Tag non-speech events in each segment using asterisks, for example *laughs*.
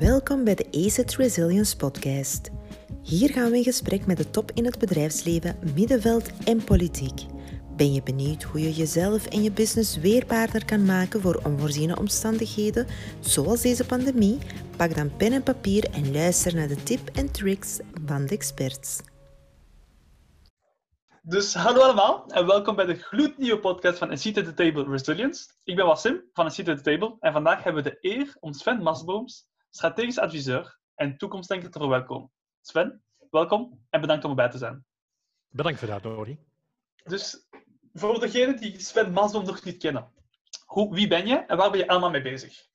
Welkom bij de ACET Resilience Podcast. Hier gaan we in gesprek met de top in het bedrijfsleven, middenveld en politiek. Ben je benieuwd hoe je jezelf en je business weerbaarder kan maken voor onvoorziene omstandigheden, zoals deze pandemie? Pak dan pen en papier en luister naar de tip en tricks van de experts. Dus hallo allemaal en welkom bij de gloednieuwe podcast van Seat at the Table Resilience. Ik ben Wassim van Seat at the Table en vandaag hebben we de eer om Sven Masbooms, strategisch adviseur en toekomstdenker te verwelkomen. Sven, welkom en bedankt om erbij te zijn. Bedankt voor de uitnodiging. Dus voor degenen die Sven Masboom nog niet kennen, hoe, wie ben je en waar ben je allemaal mee bezig?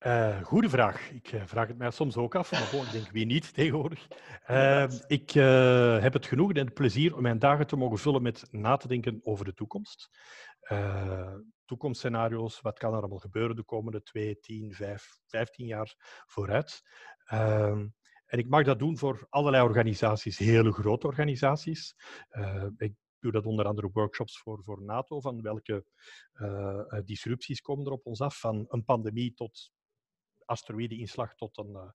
Uh, goede vraag. Ik uh, vraag het mij soms ook af, maar ik denk wie niet tegenwoordig. Uh, ik heb het genoegen en het plezier om mijn dagen te mogen vullen met na te denken over de toekomst. Toekomstscenario's, wat kan er allemaal gebeuren de komende 2, 10, 5, 15 jaar vooruit. Ehm, en ik mag dat doen voor allerlei organisaties, hele grote organisaties. ik doe dat onder andere workshops voor, voor NATO, van welke disrupties komen er op ons af, van een pandemie tot asteroïdeinslag tot een, uh,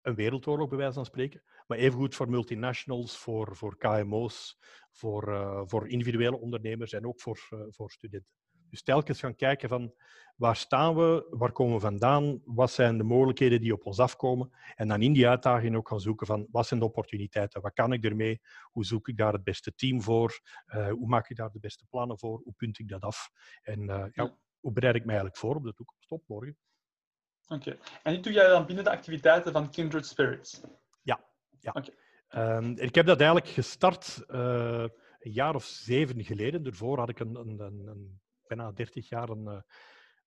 een wereldoorlog, bij wijze van spreken. Maar evengoed voor multinationals, voor, voor KMO's, voor, uh, voor individuele ondernemers en ook voor, uh, voor studenten. Dus telkens gaan kijken van waar staan we, waar komen we vandaan, wat zijn de mogelijkheden die op ons afkomen. En dan in die uitdaging ook gaan zoeken van wat zijn de opportuniteiten, wat kan ik ermee, hoe zoek ik daar het beste team voor, uh, hoe maak ik daar de beste plannen voor, hoe punt ik dat af. En uh, ja, hoe bereid ik mij eigenlijk voor op de toekomst, op morgen. Oké. En dit doe jij dan binnen de activiteiten van Kindred Spirits? Ja. ja. Okay. Um, ik heb dat eigenlijk gestart uh, een jaar of zeven geleden. Daarvoor had ik een, een, een, een bijna dertig jaar een, eh,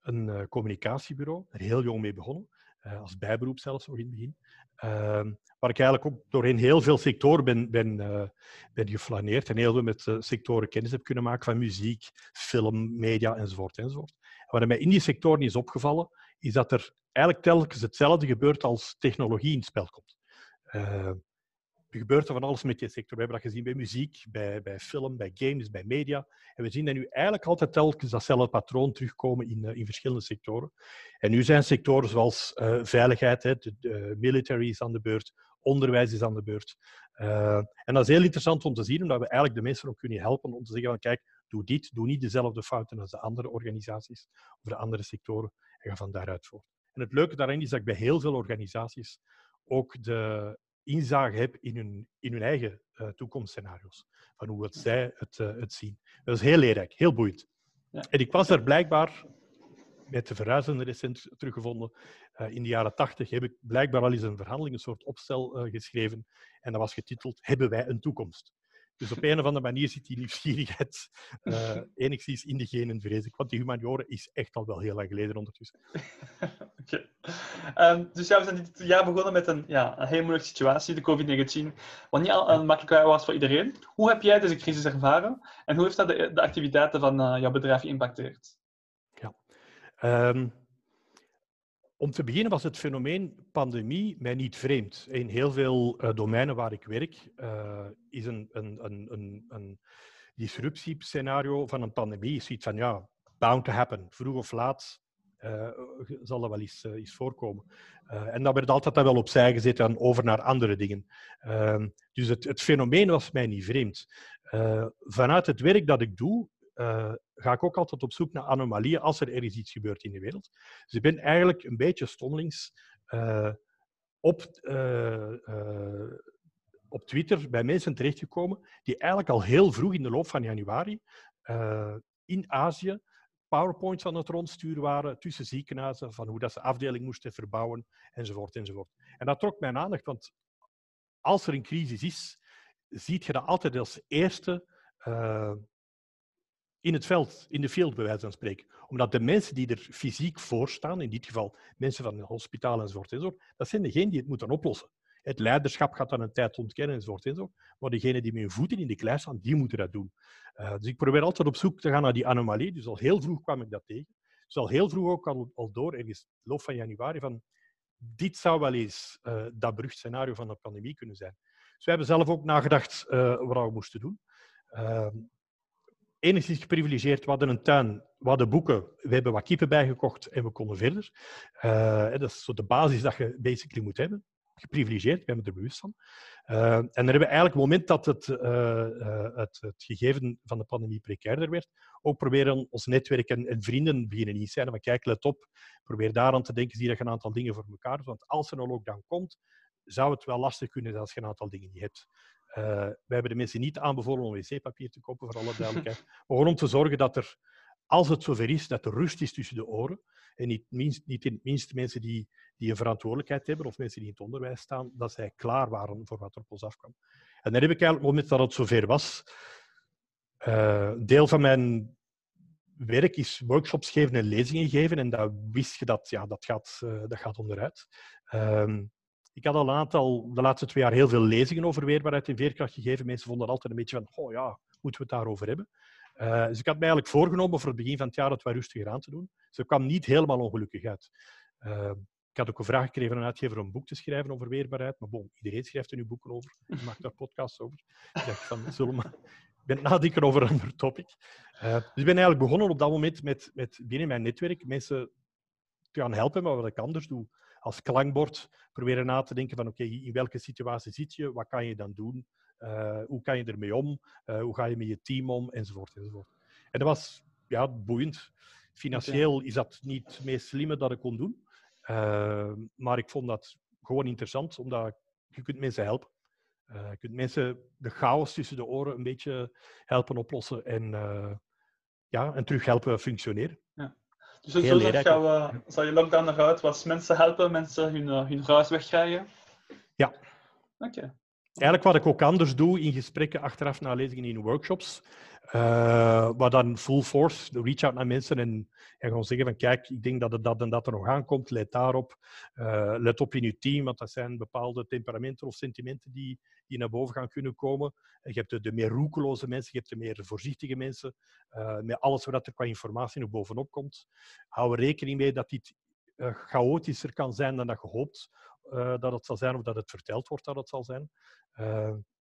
een uh, communicatiebureau. Er heel jong mee begonnen. Uh, als bijberoep zelfs nog in het begin. Uh, waar ik eigenlijk ook doorheen heel veel sectoren ben, ben, geflaneerd en heel veel met sectoren kennis heb kunnen maken van muziek, film, media enzovoort. enzovoort. En wat mij in die sectoren is opgevallen, is dat er eigenlijk telkens hetzelfde gebeurt als technologie in het spel komt. Er gebeurt er van alles met die sector. We hebben dat gezien bij muziek, bij, bij film, bij games, bij media. En we zien dat nu eigenlijk altijd telkens datzelfde patroon terugkomen in, uh, in verschillende sectoren. En nu zijn sectoren zoals uh, veiligheid, hè, de, military is aan de beurt, onderwijs is aan de beurt. Uh, en dat is heel interessant om te zien, omdat we eigenlijk de mensen ook kunnen helpen om te zeggen van kijk, doe dit, doe niet dezelfde fouten als de andere organisaties of de andere sectoren en ga van daaruit voort. En het leuke daarin is dat ik bij heel veel organisaties ook de inzage heb in hun, in hun eigen uh, toekomstscenario's. Van hoe het zij het, uh, het zien. Dat is heel leerrijk, heel boeiend. Ja. En ik was er blijkbaar, met de verhuizende recent teruggevonden, uh, in de jaren tachtig heb ik blijkbaar al eens een verhandeling, een soort opstel geschreven. En dat was getiteld Hebben wij een toekomst? Dus op een of andere manier zit die nieuwsgierigheid uh, *laughs* enigszins in de genen, vrees ik. Want die humanioren is echt al wel heel lang geleden ondertussen. *laughs* okay. um, dus ja, we zijn dit jaar begonnen met een, ja, een heel moeilijke situatie, de COVID-19. Wat niet al een makkelijk was voor iedereen. Hoe heb jij deze crisis ervaren? En hoe heeft dat de, de activiteiten van uh, jouw bedrijf geïmpacteerd? Ja. Um, om te beginnen was het fenomeen pandemie mij niet vreemd. In heel veel uh, domeinen waar ik werk uh, is een, een, een, een, disruptiescenario van een pandemie is iets van ja, bound to happen. Vroeg of laat uh, zal dat wel eens, eens voorkomen. en dat werd altijd dan wel opzij gezet en over naar andere dingen. Ehm, dus het, het fenomeen was mij niet vreemd. vanuit het werk dat ik doe, uh, ga ik ook altijd op zoek naar anomalieën als er ergens iets gebeurt in de wereld. Dus ik ben eigenlijk een beetje stommelings uh, op, uh, op Twitter bij mensen terechtgekomen die eigenlijk al heel vroeg in de loop van januari in Azië PowerPoints aan het rondsturen waren tussen ziekenhuizen van hoe dat ze afdeling moesten verbouwen enzovoort enzovoort. En dat trok mijn aandacht, want als er een crisis is, ziet je dat altijd als eerste in het veld, in de field, bij wijze van spreken. Omdat de mensen die er fysiek voor staan, in dit geval mensen van het hospitaal enzovoort, enzovoort, dat zijn degenen die het moeten oplossen. Het leiderschap gaat dan een tijd ontkennen enzovoort, enzovoort. Maar degenen die met hun voeten in de klei staan, die moeten dat doen. Uh, dus ik probeer altijd op zoek te gaan naar die anomalie. Dus al heel vroeg kwam ik dat tegen. Dus al heel vroeg ook al, door, ergens loop van januari, van dit zou wel eens uh, dat beruchtscenario van de pandemie kunnen zijn. Dus we hebben zelf ook nagedacht uh, wat we moesten doen. Enigszins geprivilegeerd. We hadden een tuin, we hadden boeken, we hebben wat kippen bijgekocht en we konden verder. Uh, dat is zo de basis dat je basically moet hebben. Geprivilegeerd, ik ben me er bewust van. Uh, en dan hebben we eigenlijk, op het moment dat het, uh, het, het, gegeven van de pandemie precairder werd, ook proberen ons netwerk en, en vrienden beginnen niet zijn. Maar kijk, let op, probeer daaraan te denken, zie dat je een aantal dingen voor elkaar hebt. Want als er een lockdown komt, zou het wel lastig kunnen zijn als je een aantal dingen niet hebt. Uh, wij hebben de mensen niet aanbevolen om wc-papier te kopen, voor alle duidelijkheid. *laughs* maar gewoon om te zorgen dat er, als het zover is, dat er rust is tussen de oren. En niet, niet in het minst mensen die, die een verantwoordelijkheid hebben of mensen die in het onderwijs staan, dat zij klaar waren voor wat er op ons afkwam. En dan heb ik eigenlijk, op het moment dat het zover was, uh, deel van mijn werk is workshops geven en lezingen geven. En dat wist je dat, ja, dat, gaat, uh, dat gaat onderuit. Uh, ik had al een aantal, de laatste twee jaar, heel veel lezingen over weerbaarheid en veerkracht gegeven. Mensen vonden altijd een beetje van, oh ja, moeten we het daarover hebben? Uh, dus ik had me eigenlijk voorgenomen voor het begin van het jaar het wat rustiger aan te doen. Dus ik kwam niet helemaal ongelukkig uit. Uh, ik had ook een vraag gekregen van een uitgever om een boek te schrijven over weerbaarheid. Maar bon, iedereen schrijft er nu boeken over. Je maakt daar podcasts over. Ik dacht van, zullen we... Ik ben nadenken over een ander topic. Uh, dus ik ben eigenlijk begonnen op dat moment met, met binnen mijn netwerk mensen te gaan helpen met wat ik anders doe als klankbord proberen na te denken van oké, in welke situatie zit je, wat kan je dan doen, uh, hoe kan je ermee om, uh, hoe ga je met je team om, enzovoort. enzovoort. En dat was ja, boeiend. Financieel is dat niet het meest slimme dat ik kon doen, uh, maar ik vond dat gewoon interessant, omdat je kunt mensen helpen. je kunt mensen de chaos tussen de oren een beetje helpen oplossen en, ja, en terug helpen functioneren. Dus zo Heel dat jou, zal je lockdown eruit was mensen helpen, mensen hun, uh, hun huis wegkrijgen? Ja. Oké. Eigenlijk wat ik ook anders doe in gesprekken achteraf na lezingen in workshops, uh, waar dan full force, de reach out naar mensen en, en gewoon zeggen van kijk, ik denk dat het dat en dat er nog aankomt, let daarop. Uh, let op in je team, want dat zijn bepaalde temperamenten of sentimenten die, die naar boven gaan kunnen komen. En je hebt de, de, meer roekeloze mensen, je hebt de meer voorzichtige mensen, uh, met alles wat er qua informatie nog bovenop komt. Hou er rekening mee dat dit chaotischer kan zijn dan dat je hoopt dat het zal zijn, of dat het verteld wordt dat het zal zijn.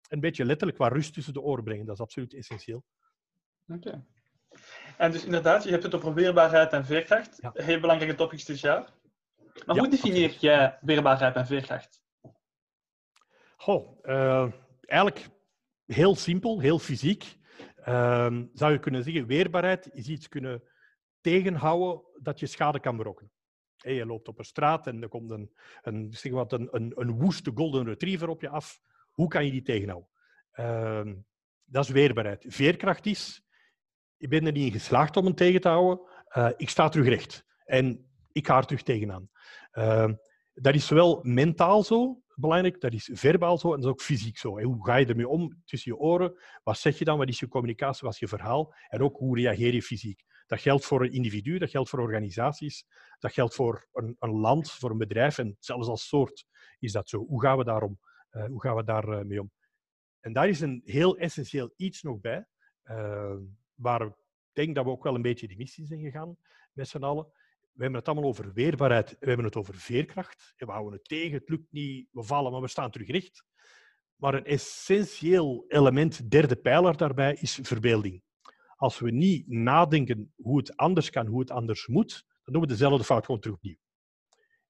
een beetje letterlijk wat rust tussen de oren brengen, dat is absoluut essentieel. Oké. En dus inderdaad, je hebt het over weerbaarheid en veerkracht. Heel belangrijke topics dit jaar. Maar hoe definieer jij weerbaarheid en veerkracht? Goh, uh, eigenlijk heel simpel, heel fysiek. Uh, zou je kunnen zeggen, weerbaarheid is iets kunnen tegenhouden dat je schade kan berokkenen. Hey, je loopt op een straat en er komt een, een, zeg wat, een, een, een woeste golden retriever op je af. Hoe kan je die tegenhouden? Uh, dat is weerbaarheid. Veerkracht is, ik ben er niet in geslaagd om hem tegen te houden. Uh, ik sta terug recht. En ik ga er terug tegenaan. Uh, dat is zowel mentaal zo belangrijk, dat is verbaal zo en dat is ook fysiek zo. Hoe ga je ermee om tussen je oren? Wat zeg je dan? Wat is je communicatie? Wat is je verhaal? En ook hoe reageer je fysiek? Dat geldt voor een individu, dat geldt voor organisaties, dat geldt voor een, een land, voor een bedrijf en zelfs als soort is dat zo. Hoe gaan we daarom? Uh, hoe gaan we daar mee om? En daar is een heel essentieel iets nog bij waar ik denk dat we ook wel een beetje die missie zijn gegaan met z'n allen. We hebben het allemaal over weerbaarheid, we hebben het over veerkracht. we houden het tegen, het lukt niet, we vallen, maar we staan terug recht. Maar een essentieel element, derde pijler daarbij, is verbeelding. Als we niet nadenken hoe het anders kan, hoe het anders moet, dan doen we dezelfde fout gewoon terug opnieuw.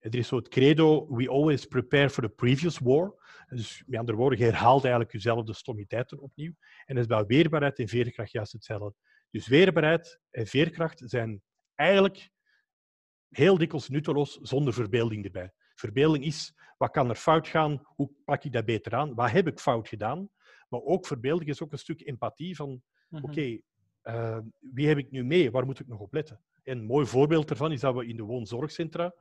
Er is zo het credo, we always prepare for the previous war. Dus met andere woorden, je herhaalt eigenlijk jezelf de stommiteiten opnieuw. En dat is bij weerbaarheid en veerkracht juist hetzelfde. Dus weerbaarheid en veerkracht zijn eigenlijk heel dikwijls nutteloos zonder verbeelding erbij. Verbeelding is, wat kan er fout gaan? Hoe pak ik dat beter aan? Wat heb ik fout gedaan? Maar ook verbeelding is ook een stuk empathie van, mhm. oké, uh, wie heb ik nu mee? Waar moet ik nog op letten? En een mooi voorbeeld daarvan is dat we in de woonzorgcentra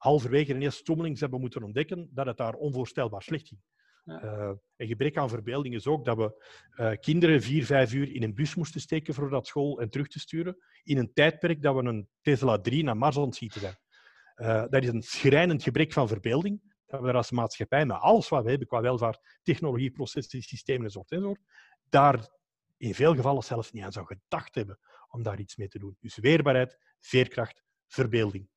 halverwege een eerste stommeling hebben moeten ontdekken dat het daar onvoorstelbaar slecht ging. Ja. Uh, een gebrek aan verbeelding is ook dat we uh, kinderen vier, vijf uur in een bus moesten steken voor dat school en terug te sturen, in een tijdperk dat we een Tesla 3 naar Mars aan schieten zijn. Uh, dat is een schrijnend gebrek van verbeelding, dat we er als maatschappij met alles wat we hebben qua welvaart, technologie, processen, systemen enzovoort, enzovoort, daar in veel gevallen zelfs niet aan zou gedacht hebben om daar iets mee te doen. Dus weerbaarheid, veerkracht, verbeelding.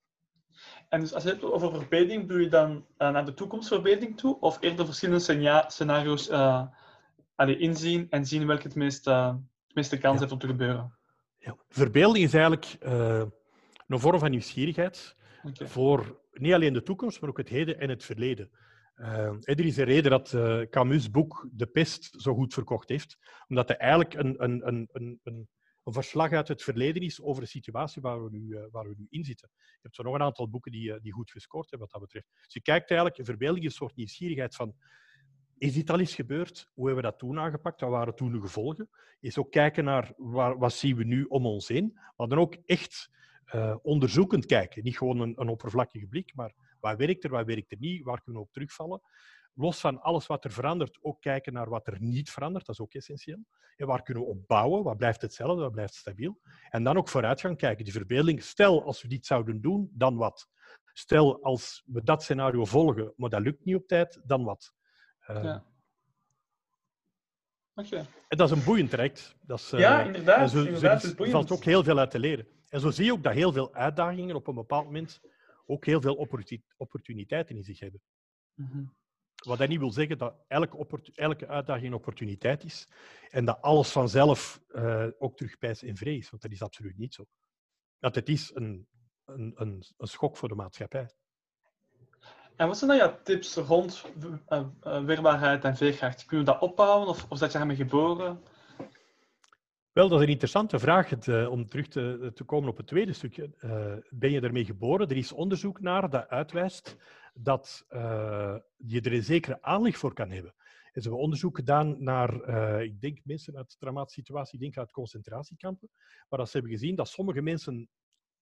En dus als je het over verbetering, doe je dan uh, naar de toekomstverbetering toe? Of eerder verschillende scenario's uh, inzien en zien welke het meest uh, meeste kans heeft om te gebeuren. Ja. Verbeelding is eigenlijk uh, een vorm van nieuwsgierigheid voor niet alleen de toekomst, maar ook het heden en het verleden. Uh, er is een reden dat Camus' boek De Pest zo goed verkocht heeft, omdat hij eigenlijk een, een, een, een, een verslag uit het verleden is over de situatie waar we nu, uh, waar we nu in zitten. Je hebt zo nog een aantal boeken die, die goed gescoord hebben wat dat betreft. Dus je kijkt eigenlijk, een verbeelding een soort nieuwsgierigheid van is dit al eens gebeurd? Hoe hebben we dat toen aangepakt? Wat waren toen de gevolgen? Is ook kijken naar waar, wat zien we nu om ons heen, maar dan ook echt uh, onderzoekend kijken. Niet gewoon een, een, oppervlakkige blik, maar wat werkt er, wat werkt er niet, waar kunnen we op terugvallen. Los van alles wat er verandert, ook kijken naar wat er niet verandert, dat is ook essentieel. En waar kunnen we op bouwen, wat blijft hetzelfde, wat blijft stabiel. En dan ook vooruit gaan kijken, die verbeelding. Stel, als we dit zouden doen, dan wat? Stel, als we dat scenario volgen, maar dat lukt niet op tijd, dan wat? Uh, ja. Okay. En dat is een boeiend traject. Dat is, ja, inderdaad. Zo, inderdaad er valt ook heel veel uit te leren. En zo zie je ook dat heel veel uitdagingen op een bepaald moment ook heel veel opportuniteiten in zich hebben. Mm -hmm. Wat dat niet wil zeggen dat elke, elke uitdaging een opportuniteit is en dat alles vanzelf uh, ook terugpijs in vrees, want dat is absoluut niet zo. Dat het is een, een, een, een schok voor de maatschappij. En wat zijn dan jouw tips rond uh, uh, weerbaarheid en veerkracht? Kun je dat opbouwen of, of zat je ermee geboren? Wel, dat is een interessante vraag. Uh, om terug te, te, komen op het tweede stukje. ben je ermee geboren? Er is onderzoek naar dat uitwijst dat je er een zekere aanleg voor kan hebben. Is een onderzoek gedaan naar, ik denk mensen uit traumatische situatie, ik denk uit concentratiekampen, maar dat ze hebben gezien dat sommige mensen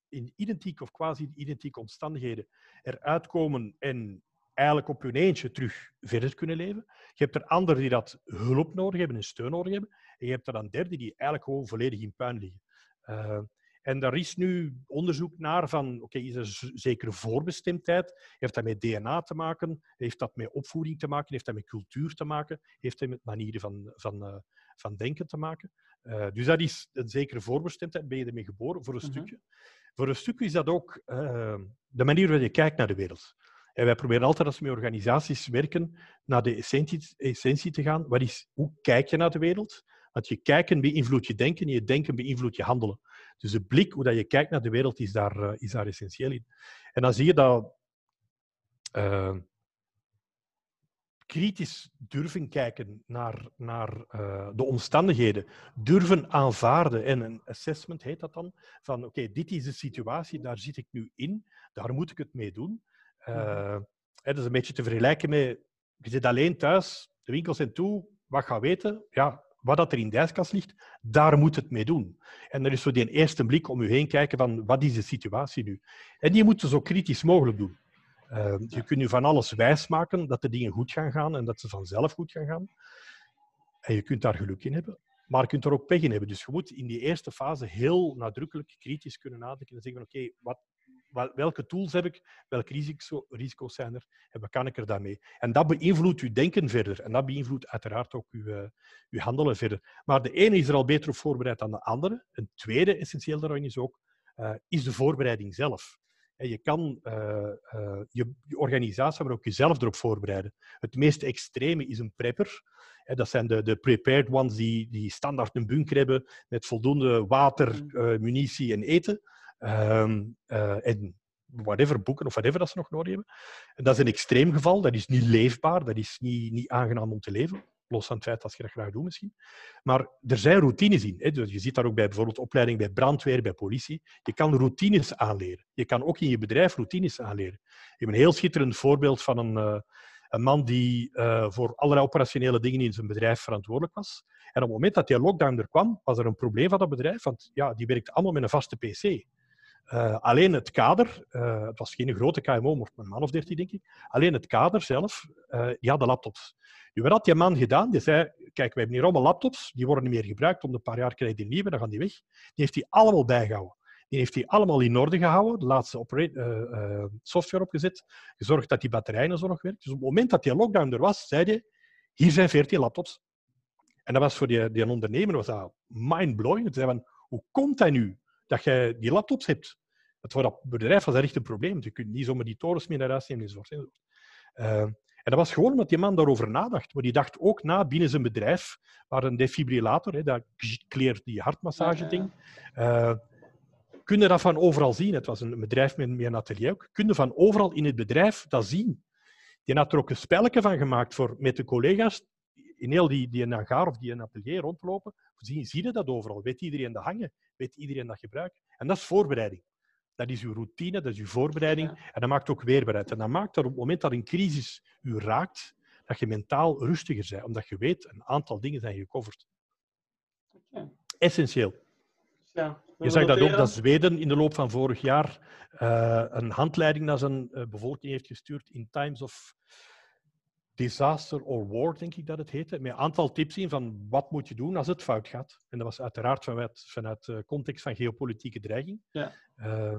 in identieke of quasi-identieke omstandigheden eruit komen en eigenlijk op hun eentje terug verder kunnen leven. Je hebt er anderen die dat hulp nodig hebben en steun nodig hebben. En je hebt er dan derden die eigenlijk gewoon volledig in puin liggen. Uh, en daar is nu onderzoek naar van, oké, is er zekere voorbestemdheid? Heeft dat met DNA te maken? Heeft dat met opvoeding te maken? Heeft dat met cultuur te maken? Heeft dat met manieren van, van, uh, van denken te maken? Uh, dus dat is een zekere voorbestemdheid. Ben je ermee geboren voor een mm -hmm. stukje? Voor een stuk is dat ook de manier waarop je kijkt naar de wereld. En wij proberen altijd als we met organisaties werken naar de essentie, te gaan. Wat is, hoe kijk je naar de wereld? Want je kijken beïnvloedt je denken en je denken beïnvloedt je handelen. Dus de blik, hoe dat je kijkt naar de wereld, is daar, uh, is daar essentieel in. En dan zie je dat uh, kritisch durven kijken naar, naar uh, de omstandigheden, durven aanvaarden. En een assessment heet dat dan, van oké, dit is de situatie, daar zit ik nu in, daar moet ik het mee doen. Uh, dat is een beetje te vergelijken met, je zit alleen thuis, de winkels zijn toe, wat ga weten? Ja, wat dat er in de ijskast ligt, daar moet het mee doen. En er is zo die eerste blik om u heen kijken van, wat is de situatie nu? En die moeten zo kritisch mogelijk doen. Uh, je kunt je van alles wijsmaken dat de dingen goed gaan gaan en dat ze vanzelf goed gaan gaan. En je kunt daar geluk in hebben, maar je kunt er ook pech in hebben. Dus je moet in die eerste fase heel nadrukkelijk kritisch kunnen nadenken en zeggen: oké, wat, welke tools heb ik, welke risico, risico's zijn er en wat kan ik er daarmee? En dat beïnvloedt uw denken verder en dat beïnvloedt uiteraard ook uw, uh, uw handelen verder. Maar de ene is er al beter op voorbereid dan de andere. Een tweede essentieel daarin is ook uh, is de voorbereiding zelf. En je kan uh, uh, je, je, organisatie, maar ook jezelf erop voorbereiden. Het meest extreme is een prepper. dat zijn de, de prepared ones die, die standaard een bunker hebben met voldoende water, uh, munitie en eten. En whatever, boeken of whatever dat ze nog nodig hebben. En dat is een extreem geval. Dat is niet leefbaar. Dat is niet, niet aangenaam om te leven. Los van het feit dat je dat graag doet misschien. Maar er zijn routines in. Hè. Dus je ziet daar ook bij bijvoorbeeld opleiding bij brandweer, bij politie. Je kan routines aanleren. Je kan ook in je bedrijf routines aanleren. Ik heb een heel schitterend voorbeeld van een, uh, een man die uh, voor allerlei operationele dingen in zijn bedrijf verantwoordelijk was. En op het moment dat die lockdown er kwam, was er een probleem van dat bedrijf. Want ja, die werkte allemaal met een vaste PC. Uh, alleen het kader, uh, het was geen grote KMO, maar een man of dertien, denk ik. Alleen het kader zelf, uh, die hadden laptops. Nu, wat had die man gedaan? Die zei, kijk, we hebben hier allemaal laptops, die worden niet meer gebruikt, om een paar jaar krijg je die nieuwe, dan gaan die weg. Die heeft hij allemaal bijgehouden. Die heeft hij allemaal in orde gehouden, de laatste software opgezet, gezorgd dat die batterijen zo nog werken. Dus op het moment dat die lockdown er was, zei hij, hier zijn 14 laptops. En dat was voor die, die ondernemer was dat mind-blowing. Zei hoe komt dat nu dat je die laptops hebt? Het voor dat bedrijf was dat echt een probleem. Je kunt niet zomaar die torens meer naar huis nemen enzovoort. Uh, En dat was gewoon omdat die man daarover nadacht. Maar die dacht ook na binnen zijn bedrijf, waar een defibrillator, hè, dat kleert die hartmassage-ding, uh, kun je dat van overal zien. Het was een bedrijf met, met een atelier ook. Kun je van overal in het bedrijf dat zien. Die had er ook een spelletje van gemaakt voor, met de collega's in heel die, die hangar of die een atelier rondlopen. Zie, zie je dat overal? Weet iedereen dat hangen? Weet iedereen dat gebruiken? En dat is voorbereiding. Dat is uw routine, dat is uw voorbereiding. En dat maakt ook weerbaarheid. En dat maakt dat op het moment dat een crisis u raakt, dat je mentaal rustiger bent. Omdat je weet, een aantal dingen zijn gecoverd. Okay. Essentieel. Ja, je zag dat ook dat Zweden in de loop van vorig jaar uh, een handleiding naar zijn uh, bevolking heeft gestuurd in Times of Disaster or War, denk ik dat het heette, met een aantal tips in van wat moet je doen als het fout gaat. En dat was uiteraard vanuit, vanuit de context van geopolitieke dreiging. Ja. Uh,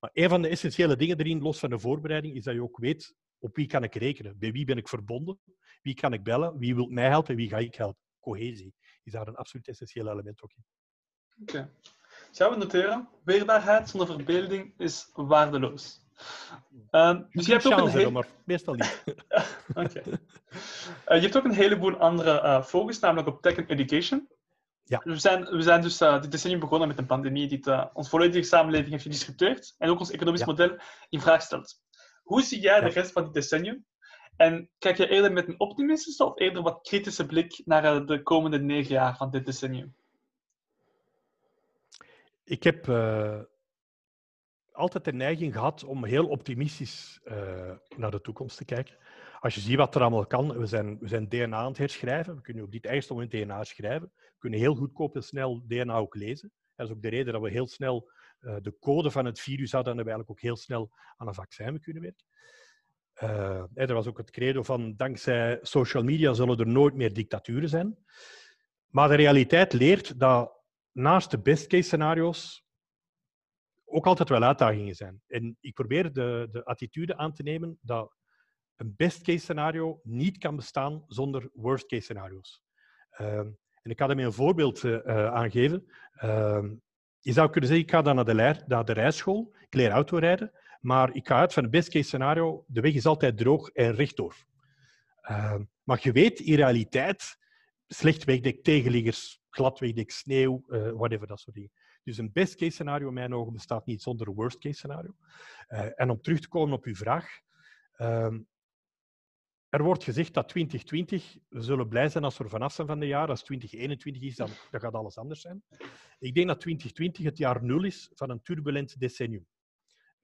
maar een van de essentiële dingen erin, los van de voorbereiding, is dat je ook weet op wie kan ik rekenen, bij wie ben ik verbonden, wie kan ik bellen, wie wil mij helpen, wie ga ik helpen. Cohesie is daar een absoluut essentieel element ook in. Oké. Gaan we noteren? Weerbaarheid zonder verbeelding is waardeloos. Uh, dus je hebt ook een hele... maar meestal niet. *laughs* Oké. Uh, je hebt ook een heleboel andere uh, focus, namelijk op tech en education. Ja. We zijn, we zijn dus uh, dit decennium begonnen met een pandemie die ons volledige samenleving heeft gedisrupteerd en ook ons economisch ja. model in vraag stelt. Hoe zie jij de rest van dit decennium? En kijk je eerder met een optimistische of eerder wat kritische blik naar de komende negen jaar van dit decennium? Ik heb altijd de neiging gehad om heel optimistisch uh, naar de toekomst te kijken. Als je ziet wat er allemaal kan, we zijn, we zijn DNA aan het herschrijven. We kunnen op dit eigenste moment DNA schrijven. We kunnen heel goedkoop en snel DNA ook lezen. Dat is ook de reden dat we heel snel uh, de code van het virus hadden en dat we eigenlijk ook heel snel aan een vaccin kunnen werken. Uh, er was ook het credo van dankzij social media zullen er nooit meer dictaturen zijn. Maar de realiteit leert dat naast de best case scenario's ook altijd wel uitdagingen zijn. En ik probeer de, de attitude aan te nemen dat een best case scenario niet kan bestaan zonder worst case scenario's. Ehm, en ik kan er een voorbeeld uh, aangeven. Uh, je zou kunnen zeggen, ik ga dan naar de, leer, naar de rijschool, ik leer autorijden, maar ik ga uit van het best case scenario, de weg is altijd droog en rechtdoor. Uh, maar je weet in realiteit, slecht wegdek, tegenliggers, glad wegdek, sneeuw, uh, whatever, dat soort dingen. Dus een best case scenario in mijn ogen bestaat niet zonder een worst case scenario. Uh, en om terug te komen op uw vraag. Uh, er wordt gezegd dat 2020, we zullen blij zijn als we er vanaf zijn van de jaar. Als 2021 is, dan, gaat alles anders zijn. Ik denk dat 2020 het jaar nul is van een turbulent decennium.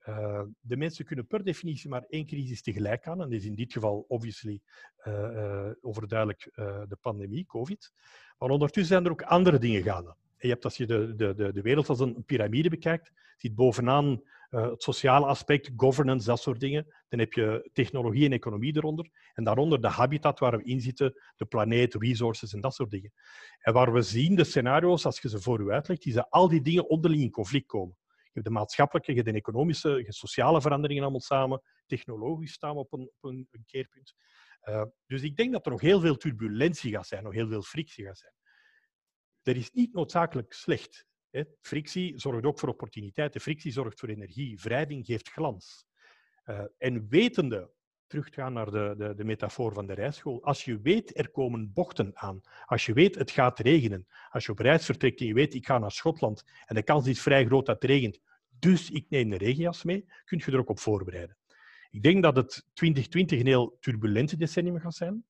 Uh, de mensen kunnen per definitie maar één crisis tegelijk aan. En dat is in dit geval, obviously, uh, overduidelijk de pandemie, COVID. Maar ondertussen zijn er ook andere dingen gaande. Je hebt, als je de, de, de wereld als een piramide bekijkt, ziet bovenaan het sociale aspect, governance, dat soort dingen. Dan heb je technologie en economie eronder. En daaronder de habitat waar we in zitten, de planeet, resources en dat soort dingen. En waar we zien de scenario's, als je ze voor u uitlegt, is dat al die dingen onderling in conflict komen. Je hebt de maatschappelijke, je hebt de economische, je hebt sociale veranderingen allemaal samen. Technologisch staan we op een, op een, keerpunt. Uh, dus ik denk dat er nog heel veel turbulentie gaat zijn, nog heel veel frictie gaat zijn. Dat is niet noodzakelijk slecht. Hè. Frictie zorgt ook voor opportuniteiten. Frictie zorgt voor energie. Wrijving geeft glans. Uh, en wetende, terug te gaan naar de, de, de metafoor van de rijschool, als je weet er komen bochten aan, als je weet het gaat regenen, als je op reis vertrekt en je weet ik ga naar Schotland en de kans is vrij groot dat het regent, dus ik neem de regenjas mee, kun je er ook op voorbereiden. Ik denk dat het 2020 een heel turbulente decennium gaat zijn.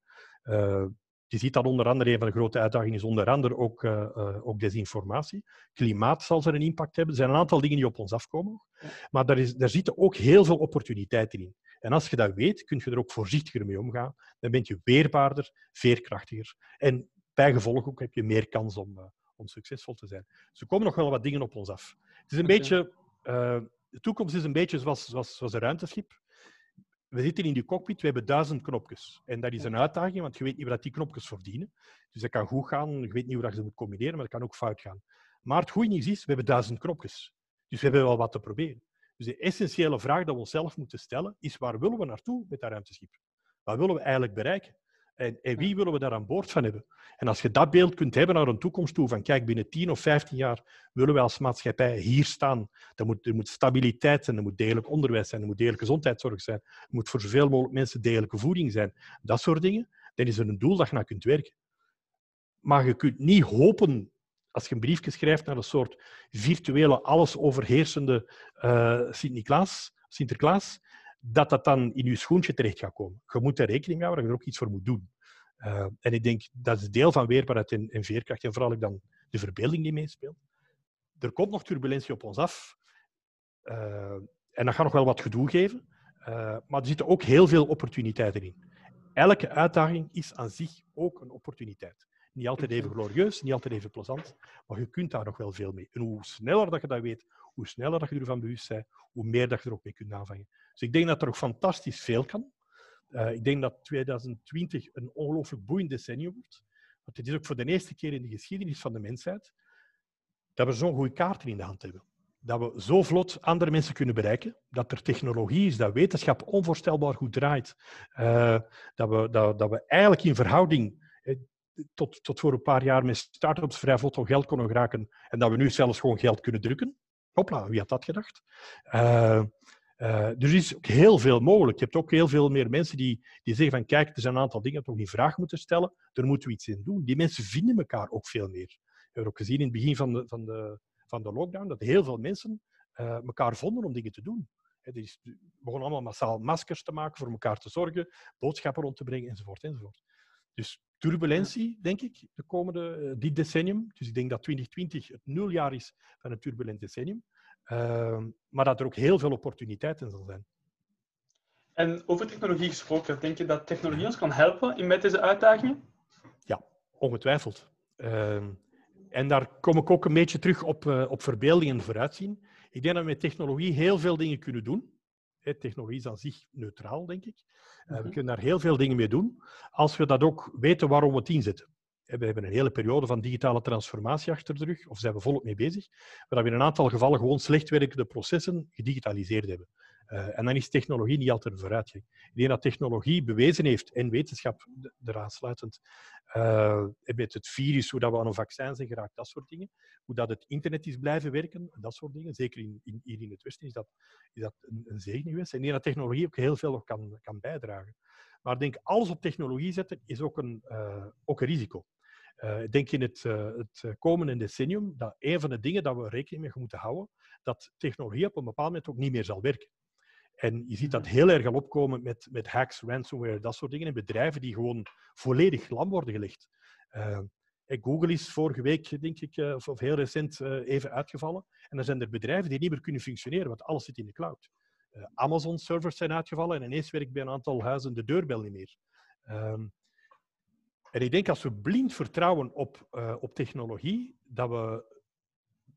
Uh, je ziet dat onder andere, een van de grote uitdagingen is onder andere ook, uh, uh, ook desinformatie. Klimaat zal er een impact hebben. Er zijn een aantal dingen die op ons afkomen. Maar daar, is, daar zitten ook heel veel opportuniteiten in. En als je dat weet, kun je er ook voorzichtiger mee omgaan. Dan ben je weerbaarder, veerkrachtiger. En bijgevolg ook heb je meer kans om, uh, om succesvol te zijn. Dus er komen nog wel wat dingen op ons af. Het is een okay. beetje... de toekomst is een beetje zoals, zoals, zoals een ruimteschip we zitten in die cockpit, we hebben duizend knopjes. En dat is een uitdaging, want je weet niet wat die knopjes verdienen. Dus dat kan goed gaan, je weet niet hoe je ze moet combineren, maar dat kan ook fout gaan. Maar het goede nieuws is, we hebben duizend knopjes. Dus we hebben wel wat te proberen. Dus de essentiële vraag die we onszelf moeten stellen, is waar willen we naartoe met dat ruimteschip? Wat willen we eigenlijk bereiken? En, en, wie willen we daar aan boord van hebben? En als je dat beeld kunt hebben naar een toekomst toe, van kijk, binnen 10 of 15 jaar willen wij als maatschappij hier staan. Dan moet, er moet stabiliteit zijn, er moet degelijk onderwijs zijn, er moet degelijke gezondheidszorg zijn, er moet voor zoveel mogelijk mensen degelijke voeding zijn. Dat soort dingen. Dan is er een doel dat je naar kunt werken. Maar je kunt niet hopen, als je een briefje schrijft naar een soort virtuele, alles overheersende uh, Sint-Niklaas, Sinterklaas, dat dat dan in je schoentje terecht gaat komen. Je moet er rekening mee houden dat je er ook iets voor moet doen. Uh, en ik denk, dat is deel van weerbaarheid en, veerkracht. En vooral ook dan de verbeelding die meespeelt. Er komt nog turbulentie op ons af. Uh, en dat gaat nog wel wat gedoe geven. Uh, maar er zitten ook heel veel opportuniteiten in. Elke uitdaging is aan zich ook een opportuniteit. Niet altijd even glorieus, niet altijd even plezant, maar je kunt daar nog wel veel mee. En hoe sneller dat je dat weet, hoe sneller dat je ervan bewust bent, hoe meer dat je er ook mee kunt aanvangen. Dus ik denk dat er ook fantastisch veel kan. Uh, ik denk dat 2020 een ongelooflijk boeiend decennium wordt. Want het is ook voor de eerste keer in de geschiedenis van de mensheid dat we zo'n goede kaarten in de hand hebben. Dat we zo vlot andere mensen kunnen bereiken. Dat er technologie is, dat wetenschap onvoorstelbaar goed draait. Uh, dat, we, dat, dat we eigenlijk in verhouding tot, tot voor een paar jaar met start-ups vrij vlot geld konden raken en dat we nu zelfs gewoon geld kunnen drukken. Hopla, wie had dat gedacht? Uh, er is ook heel veel mogelijk. Je hebt ook heel veel meer mensen die, die zeggen van kijk, er zijn een aantal dingen toch in vraag moeten stellen, daar moeten we iets in doen. Die mensen vinden elkaar ook veel meer. We hebben ook gezien in het begin van de, van de, van de lockdown dat heel veel mensen uh, elkaar vonden om dingen te doen. He, is, we begonnen allemaal massaal maskers te maken, voor elkaar te zorgen, boodschappen rond te brengen, enzovoort. enzovoort. Dus turbulentie, denk ik, de komende, uh, dit decennium. Dus ik denk dat 2020 het nuljaar is van een turbulent decennium. Uh, maar dat er ook heel veel opportuniteiten zal zijn. En over technologie gesproken, denk je dat technologie ons kan helpen in met deze uitdagingen? Ja, ongetwijfeld. Uh, en daar kom ik ook een beetje terug op, uh, op verbeelding en vooruitzien. Ik denk dat we met technologie heel veel dingen kunnen doen. technologie is aan zich neutraal, denk ik. Uh, we mhm. kunnen daar heel veel dingen mee doen, als we dat ook weten waarom we het inzetten. We hebben een hele periode van digitale transformatie achter de rug, of zijn we volop mee bezig, waar we in een aantal gevallen gewoon slecht werkende processen gedigitaliseerd hebben. Uh, en dan is technologie niet altijd een vooruitgang. Ik denk dat technologie bewezen heeft, en wetenschap eraan sluitend, uh, met het virus, hoe dat we aan een vaccin zijn geraakt, dat soort dingen. Hoe dat het internet is blijven werken, dat soort dingen. Zeker in, in, hier in het Westen is dat, is dat een, een zegen geweest. En ik dat technologie ook heel veel kan, kan bijdragen. Maar denk, alles op technologie zetten is ook een, ook een risico. Uh, ik denk in het, uh, het komende decennium dat een van de dingen dat we rekening mee moeten houden, dat technologie op een bepaald moment ook niet meer zal werken. En je ziet dat heel erg al opkomen met, met hacks, ransomware, dat soort dingen. En bedrijven die gewoon volledig lam worden gelegd. Uh, Google is vorige week, denk ik, of, of heel recent, even uitgevallen. En dan zijn er bedrijven die niet meer kunnen functioneren, want alles zit in de cloud. Amazon-servers zijn uitgevallen en ineens werkt bij een aantal huizen de deurbel niet meer. Ehm, en ik denk als we blind vertrouwen op, uh, op technologie, dat we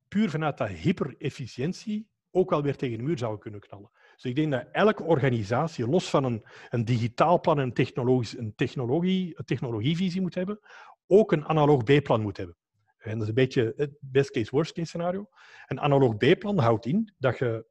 puur vanuit dat hyper-efficiëntie ook alweer tegen de muur zouden kunnen knallen. Dus ik denk dat elke organisatie, los van een, een digitaal plan en technologisch, een, technologie, een technologievisie moet hebben, ook een analoog B-plan moet hebben. En dat is een beetje het best case, worst case scenario. Een analoog B-plan houdt in dat je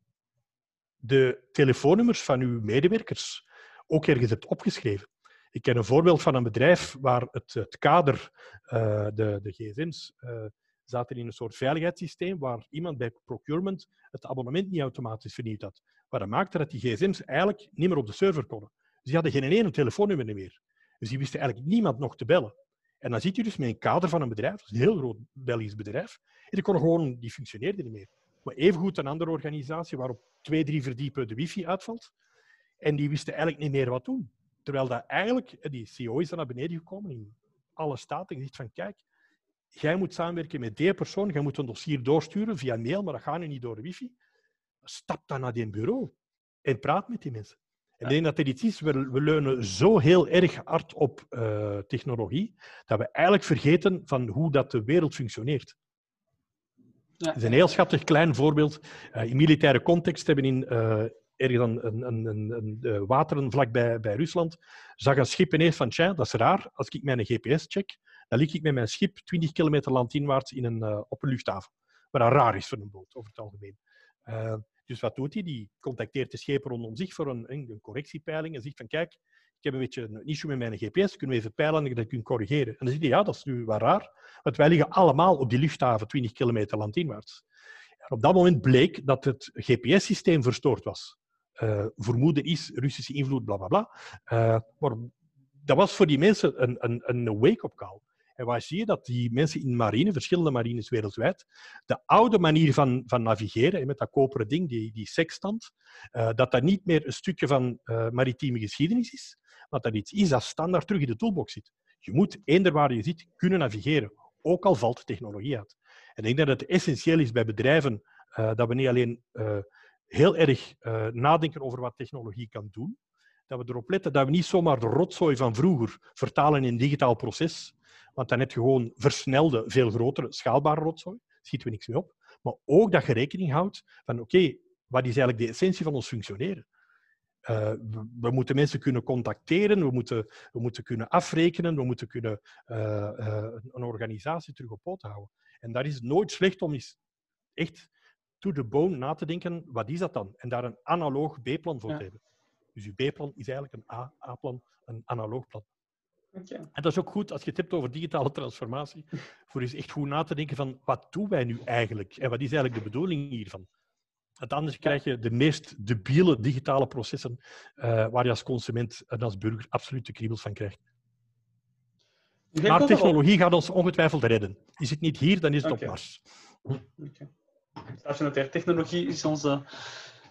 de telefoonnummers van uw medewerkers ook ergens hebt opgeschreven. Ik ken een voorbeeld van een bedrijf waar het, het kader, uh, de, de gsm's, uh, zaten in een soort veiligheidssysteem waar iemand bij procurement het abonnement niet automatisch vernieuwd had. Wat dat maakte dat die gsm's eigenlijk niet meer op de server konden. Dus die hadden geen ene telefoonnummer meer. Dus die wisten eigenlijk niemand nog te bellen. En dan zit je dus met een kader van een bedrijf, dat een heel groot Belgisch bedrijf, en die, kon gewoon, die functioneerde niet meer. Maar evengoed een andere organisatie waarop twee, drie verdiepen de wifi uitvalt, en die wisten eigenlijk niet meer wat doen. Terwijl dat eigenlijk, die CEO is dan naar beneden gekomen in alle staten en zegt van kijk, jij moet samenwerken met die persoon, jij moet een dossier doorsturen via mail, maar dat gaat nu niet door de wifi. Stap dan naar die bureau en praat met die mensen. En ik denk dat er iets is, we, we leunen zo heel erg hard op uh, technologie, dat we eigenlijk vergeten van hoe dat de wereld functioneert. Ja. Het is een heel schattig klein voorbeeld. Uh, in militaire context hebben in, uh, ergens een, een, een, een, een wateren vlakbij bij Rusland, zag een schip ineens van, tja, dat is raar, als ik mijn GPS check, dan lig ik met mijn schip 20 kilometer landinwaarts in een, uh, op een luchthaven. Wat dat raar is voor een boot, over het algemeen. Uh, dus wat doet hij? Die contacteert de schepen rondom zich voor een, een correctiepeiling en zegt van, kijk, ik heb een beetje een issue met mijn GPS, kunnen we even peilen en dat kun corrigeren. En dan zie je, ja, dat is nu wel raar, want wij liggen allemaal op die luchthaven 20 kilometer landinwaarts. En op dat moment bleek dat het GPS-systeem verstoord was. Uh, vermoeden is Russische invloed, bla bla bla. Uh, maar dat was voor die mensen een, een, een wake-up call. En waar zie je dat die mensen in marine, verschillende marines wereldwijd, de oude manier van, van navigeren, met dat koperen ding, die, die sextant, uh, dat dat niet meer een stukje van maritieme geschiedenis is, maar dat iets is dat standaard terug in de toolbox zit. Je moet, eender waar je zit, kunnen navigeren, ook al valt technologie uit. En ik denk dat het essentieel is bij bedrijven dat we niet alleen heel erg nadenken over wat technologie kan doen, dat we erop letten dat we niet zomaar de rotzooi van vroeger vertalen in een digitaal proces, want dan heb je gewoon versnelde, veel grotere, schaalbare rotzooi. Daar schieten we niks mee op. Maar ook dat je rekening houdt van, oké, wat is eigenlijk de essentie van ons functioneren? Uh, we, moeten mensen kunnen contacteren, we moeten, we moeten kunnen afrekenen, we moeten kunnen uh, een organisatie terug op poot houden. En daar is nooit slecht om eens echt to the bone na te denken, wat is dat dan? En daar een analoog B-plan voor te hebben. Dus je B-plan is eigenlijk een A-plan, een analoog plan. Okay. En dat is ook goed als je het hebt over digitale transformatie, voor eens echt goed na te denken van wat doen wij nu eigenlijk en wat is eigenlijk de bedoeling hiervan. Want anders krijg je de meest debiele digitale processen uh, waar je als consument en als burger absoluut de kriebels van krijgt. Maar technologie gaat ons ongetwijfeld redden. Is het niet hier, dan is het okay. op Mars. Okay. Technologie is onze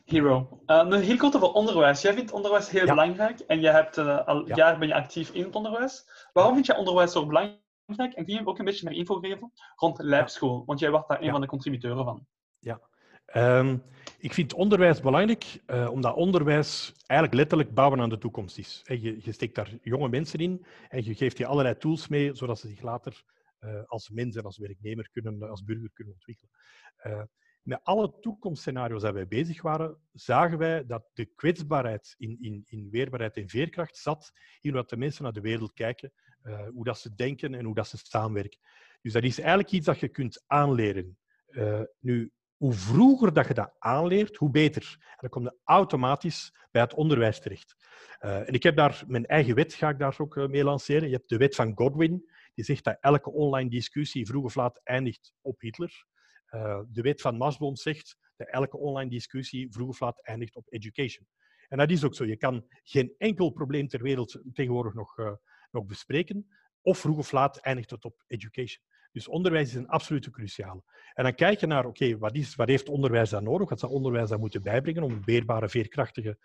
Hero. Uh, nog heel kort over onderwijs. Jij vindt onderwijs heel belangrijk en je hebt uh, al ja. jaar ben je actief in het onderwijs. Waarom vind je onderwijs zo belangrijk? En kun je ook een beetje meer info geven rond Lijpschool? Want jij was daar een van de contributeuren van. Ja. Um, ik vind onderwijs belangrijk, uh, omdat onderwijs eigenlijk letterlijk bouwen aan de toekomst is. Je, je steekt daar jonge mensen in en je geeft je allerlei tools mee, zodat ze zich later als mens en als werknemer kunnen, als burger kunnen ontwikkelen met alle toekomstscenario's dat wij bezig waren, zagen wij dat de kwetsbaarheid in, in, in weerbaarheid en veerkracht zat in wat de mensen naar de wereld kijken, hoe dat ze denken en hoe dat ze samenwerken. Dus dat is eigenlijk iets dat je kunt aanleren. Nu, hoe vroeger dat je dat aanleert, hoe beter. En dan automatisch bij het onderwijs terecht. En ik heb daar mijn eigen wet, ga ik daar ook mee lanceren. Je hebt de wet van Godwin, die zegt dat elke online discussie vroeg of laat eindigt op Hitler. Uh, de wet van Maslow zegt dat elke online discussie vroeg of laat eindigt op education. En dat is ook zo. Je kan geen enkel probleem ter wereld tegenwoordig nog, uh, nog bespreken. Of vroeg of laat eindigt het op education. Dus onderwijs is een absolute cruciale. En dan kijk je naar, oké, wat, heeft onderwijs dan nodig? Wat zou onderwijs dan moeten bijbrengen om weerbare, veerkrachtige,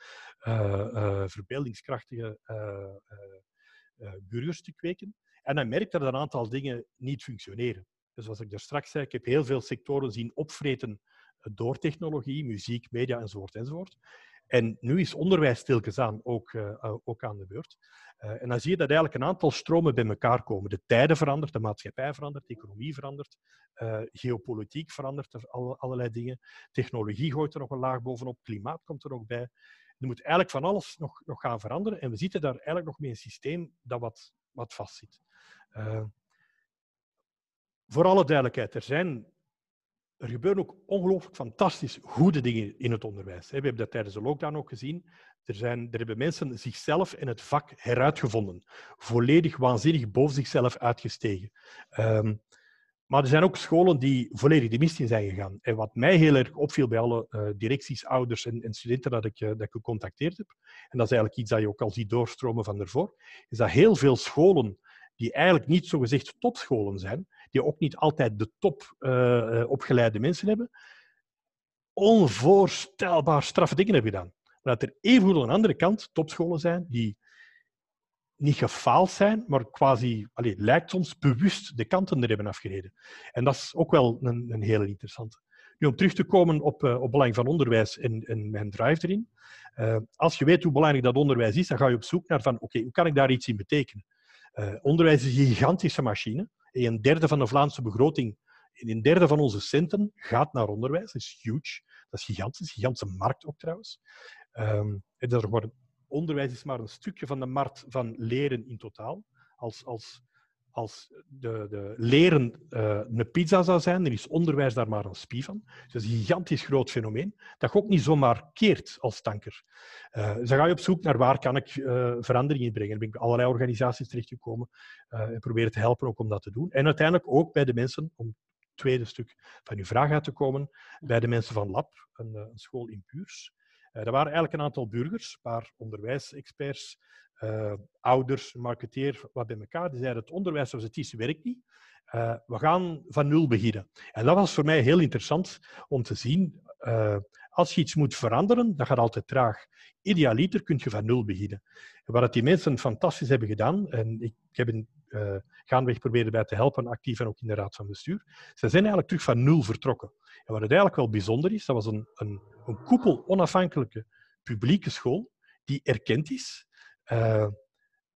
uh, verbeeldingskrachtige burgers te kweken? En dan merkt dat een aantal dingen niet functioneren. Dus zoals ik daar straks zei, ik heb heel veel sectoren zien opvreten door technologie, muziek, media enzovoort. enzovoort. En nu is onderwijs stilkens aan ook, uh, ook aan de beurt. Uh, en dan zie je dat eigenlijk een aantal stromen bij elkaar komen. De tijden veranderen, de maatschappij verandert, de economie verandert, geopolitiek verandert, alle, allerlei dingen. Technologie gooit er nog een laag bovenop, klimaat komt er nog bij. Er moet eigenlijk van alles nog, nog gaan veranderen. En we zitten daar eigenlijk nog met een systeem dat wat, wat vastzit voor alle duidelijkheid, er, zijn, er gebeuren ook ongelooflijk fantastisch goede dingen in het onderwijs. We hebben dat tijdens de lockdown ook gezien. Er, zijn, er hebben mensen zichzelf in het vak heruitgevonden. Volledig waanzinnig boven zichzelf uitgestegen. Um, maar er zijn ook scholen die volledig de mist in zijn gegaan. En wat mij heel erg opviel bij alle uh, directies, ouders en, en, studenten dat ik, uh, dat ik gecontacteerd heb, en dat is eigenlijk iets dat je ook al ziet doorstromen van ervoor, is dat heel veel scholen die eigenlijk niet zogezegd topscholen zijn, die ook niet altijd de top uh, opgeleide mensen hebben, onvoorstelbaar straffe dingen hebben gedaan. Maar dat er evengoed aan de andere kant topscholen zijn die niet gefaald zijn, maar quasi, allez, lijkt soms bewust de kanten er hebben afgereden. En dat is ook wel een, een hele interessante. Nu, om terug te komen op, uh, op belang van onderwijs en, en mijn drive erin. Als je weet hoe belangrijk dat onderwijs is, dan ga je op zoek naar van, oké, hoe kan ik daar iets in betekenen? Uh, onderwijs is een gigantische machine. Een derde van de Vlaamse begroting, een derde van onze centen gaat naar onderwijs. Dat is huge. Dat is gigantisch. Gigantische markt ook trouwens. Um, er wordt, onderwijs is maar een stukje van de markt van leren in totaal. Als, als, als de, de leren uh, een pizza zou zijn, dan is onderwijs daar maar een spie van. Dus dat is een gigantisch groot fenomeen, dat je ook niet zomaar keert als tanker. Uh, dus dan ga je op zoek naar waar kan ik uh, verandering in brengen. Dan ben ik allerlei organisaties terechtgekomen en proberen te helpen ook om dat te doen. En uiteindelijk ook bij de mensen, om het tweede stuk van uw vraag uit te komen, bij de mensen van Lab, een, een school in Puurs. Er waren eigenlijk een aantal burgers, een paar onderwijsexperts, uh, ouders, marketeer, wat bij elkaar. Die zeiden, het onderwijs zoals het is, werkt niet. Uh, we gaan van nul beginnen. En dat was voor mij heel interessant om te zien. Als je iets moet veranderen, dat gaat altijd traag. Idealiter kun je van nul beginnen. En wat die mensen fantastisch hebben gedaan, en ik, heb hen uh, gaandeweg proberen bij te helpen, actief en ook in de raad van bestuur, ze zijn eigenlijk terug van nul vertrokken. En wat het eigenlijk wel bijzonder is, dat was een, een, een koepel onafhankelijke publieke school die erkend is, uh,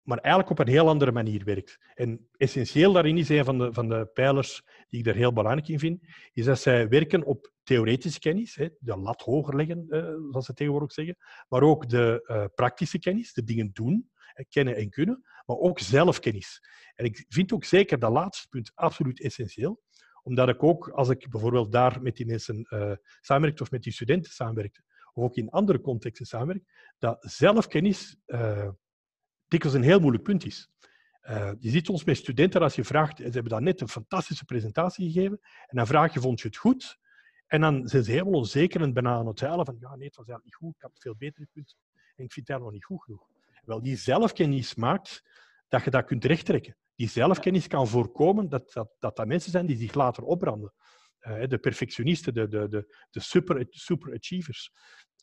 maar eigenlijk op een heel andere manier werkt. En essentieel daarin is een van de, van de pijlers die ik daar heel belangrijk in vind, is dat zij werken op theoretische kennis, hè, de lat hoger leggen, uh, zoals ze tegenwoordig zeggen, maar ook de praktische kennis, de dingen doen, kennen en kunnen, maar ook zelfkennis. En ik vind ook zeker dat laatste punt absoluut essentieel, omdat ik ook, als ik bijvoorbeeld daar met die mensen uh, samenwerkte of met die studenten samenwerkte, of ook in andere contexten samenwerkt, dat zelfkennis uh, dikwijls een heel moeilijk punt is. Uh, je ziet ons met studenten, als je vraagt, ze hebben dan net een fantastische presentatie gegeven, en dan vraag je, vond je het goed? En dan zijn ze helemaal onzeker en bijna aan het huilen van, ja, nee, het was eigenlijk niet goed, ik had het veel beter gekund, en ik vind het nog niet goed genoeg. Wel, die zelfkennis maakt dat je dat kunt rechttrekken. Die zelfkennis kan voorkomen dat dat, dat, dat mensen zijn die zich later opbranden. Uh, de perfectionisten, de, de, de, de super, super achievers